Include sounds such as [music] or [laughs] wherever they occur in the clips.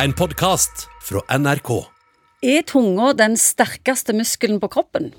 En podkast fra NRK. Er tunga den sterkeste muskelen på kroppen?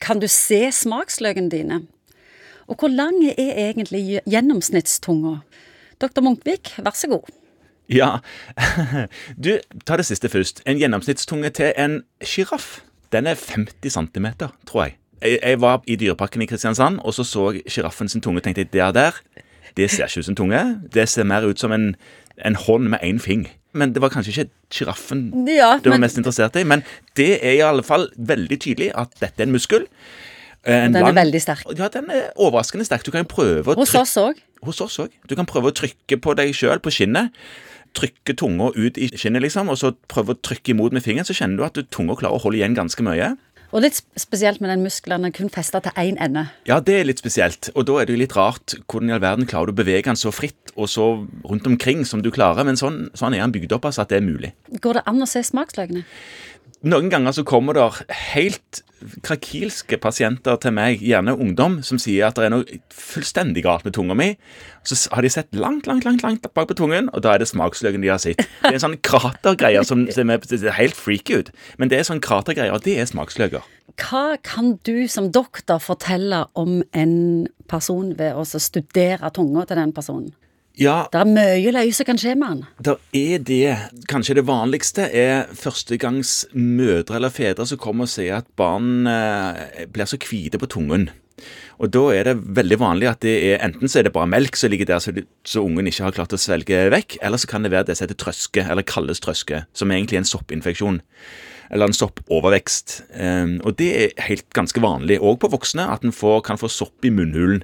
Kan du se smaksløkene dine? Og hvor lang er egentlig gjennomsnittstunga? Dr. Munkvik, vær så god. Ja, [laughs] du, ta det siste først. En gjennomsnittstunge til en sjiraff, den er 50 cm, tror jeg. jeg. Jeg var i Dyreparken i Kristiansand, og så så sjiraffen sin tunge og tenkte jeg, det der, det ser ikke ut som tunge. Det ser mer ut som en, en hånd med én fing. Men det var kanskje ikke sjiraffen Ja, du var men mest interessert i. Men det er i alle fall veldig tydelig at dette er en muskel. En den er veldig sterk. Ja, den er overraskende sterk. Du kan prøve å Hos oss òg. hos oss òg. Du kan prøve å trykke på deg sjøl, på skinnet. Trykke tunga ut i skinnet, liksom, og så prøve å trykke imot med fingeren. Så kjenner du at tunga klarer å holde igjen ganske mye. Og litt spesielt med den muskelen den kun festa til én ende. Ja, det er litt spesielt. Og da er det jo litt rart hvordan i all verden klarer du å bevege den så fritt og så rundt omkring som du klarer. Men sånn, sånn er han bygd opp, altså, at det er mulig. Går det an å se smaksløkene? Noen ganger så kommer det helt krakilske pasienter til meg, gjerne ungdom, som sier at det er noe fullstendig galt med tunga mi. Så har de sett langt, langt, langt langt bak på tungen, og da er det smaksløken de har sett. Det er en sånn kratergreie som er, ser helt freaky ut. Men det er sånn kratergreier, og det er smaksløker. Hva kan du som doktor fortelle om en person ved å studere tunga til den personen? Ja, Det er mye løye som kan skje med han. Det er det Kanskje det vanligste er førstegangs mødre eller fedre som kommer og sier at barn eh, blir så hvite på tungen. Og da er det veldig vanlig at det er enten så er det bare melk som ligger der så, det, så ungen ikke har klart å svelge vekk, eller så kan det være det som heter trøske, eller kalles trøske, som egentlig er en soppinfeksjon. Eller en soppovervekst. Eh, og det er helt ganske vanlig, òg på voksne, at en kan få sopp i munnhulen.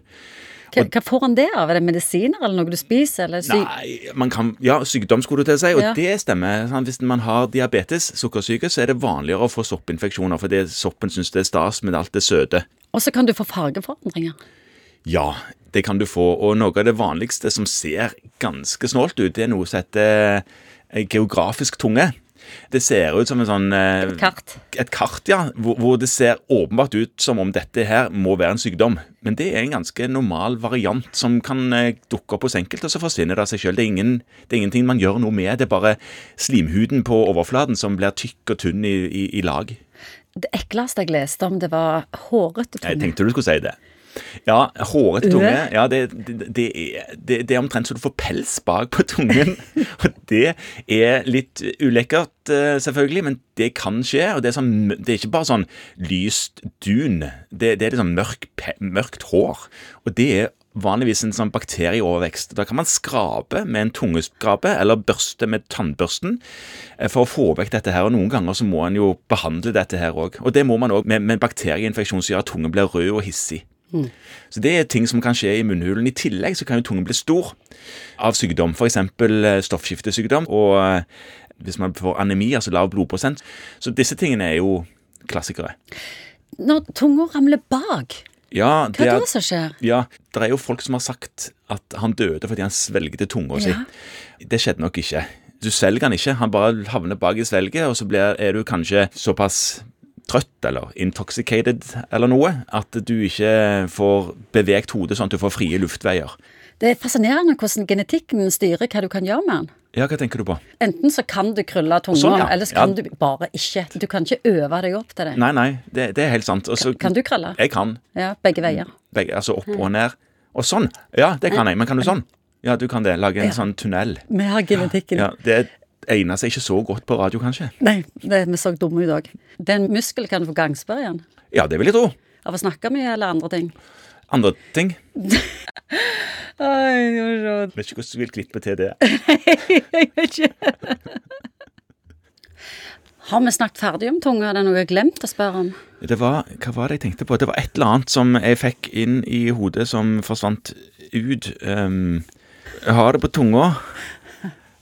Hva, hva får han det av? Er det medisiner eller noe du spiser? Eller sy Nei, man kan, ja, sykdom skulle du til å si, og Ja. det stemmer. Sant? Hvis man har diabetes, sukkersyke, så er det vanligere å få soppinfeksjoner, fordi soppen syns det er stas med alt det søte. Og så kan du få fargeforandringer. Ja, det kan du få, og noe av det vanligste som ser ganske snålt ut, det er noe som heter eh, geografisk tunge. Det ser ut som en sånn eh, Kart. et kart, ja, hvor, hvor det ser åpenbart ut som om dette her må være en sykdom. Men det er en ganske normal variant som kan eh, dukke opp hos enkelte, og så forsvinner det av seg sjøl. Det, er det er ingenting man gjør noe med. Det er bare slimhuden på overflaten som blir tykk og tynn i, i, i lag. Det ekleste jeg leste om, det var hårete Jeg tenkte du skulle si det. Ja, hårete tunge. Ja, det, det, det, er, det, er omtrent så du får pels bak på tungen. [laughs] Og det er litt ulekkert, eh, selvfølgelig, men det kan skje. Og det er, sånn, det er ikke bare sånn lyst dun. Det, det er liksom mørk, mørkt hår. Og det er vanligvis en sånn bakterieovervekst. Da kan man skrape med en tungeskrape, eller børste med tannbørsten, eh, for å få vekk dette her. Og noen ganger så må en jo behandle dette her òg. Og det må man òg med, med bakterieinfeksjon som gjør at tungen blir rød og hissig. Så det er ting som kan skje i munnhulen. I tillegg så kan jo tungen bli stor av sykdom, f.eks. stoffskiftesykdom, og eh, hvis man får anemi, altså lav blodprosent. Så disse tingene er jo klassikere. Når tunga ramler bak, Ja, hva er det som skjer? ja, det er jo folk som har sagt at han døde fordi han svelgde tunga si. Det skjedde nok ikke. Du svelger han ikke, han bare havner bak i svelget, og så blir, er du kanskje såpass trøtt eller intoxicated eller noe at du ikke får beveget hodet sånn at du får frie luftveier. Det er fascinerende hvordan genetikken styrer hva du kan gjøre med den. Ja, hva tenker du på? Enten så kan du krølle tunga, Sånn, ja. eller så kan Ja. du bare ikke. Du kan ikke øve deg opp til det. Nei, nei, det, det er helt sant. Også, kan, Kan du krølle? Jeg kan. Ja, begge veier. Begge, altså opp og ned. Og sånn. Ja, det kan jeg. Men kan du sånn? Ja, du kan det. Lage en Ja. sånn tunnel. Vi har genetikken. Ja, Det egner seg ikke så godt på radio, kanskje. Nei, det, vi så dumme ut òg. en muskel kan få gangsperre igjen. Ja, det vil jeg tro. Av å snakke mye eller andre ting. Andre ting [laughs] Oi, det sånn. Vet ikke hvordan du vil klippe til det. [laughs] Nei, Jeg vet ikke. Har vi snakket ferdig om tunga? Er det noe jeg har glemt å spørre om? Det var, Hva var det jeg tenkte på? Det var et eller annet som jeg fikk inn i hodet som forsvant ut. Um, jeg har det på tunga.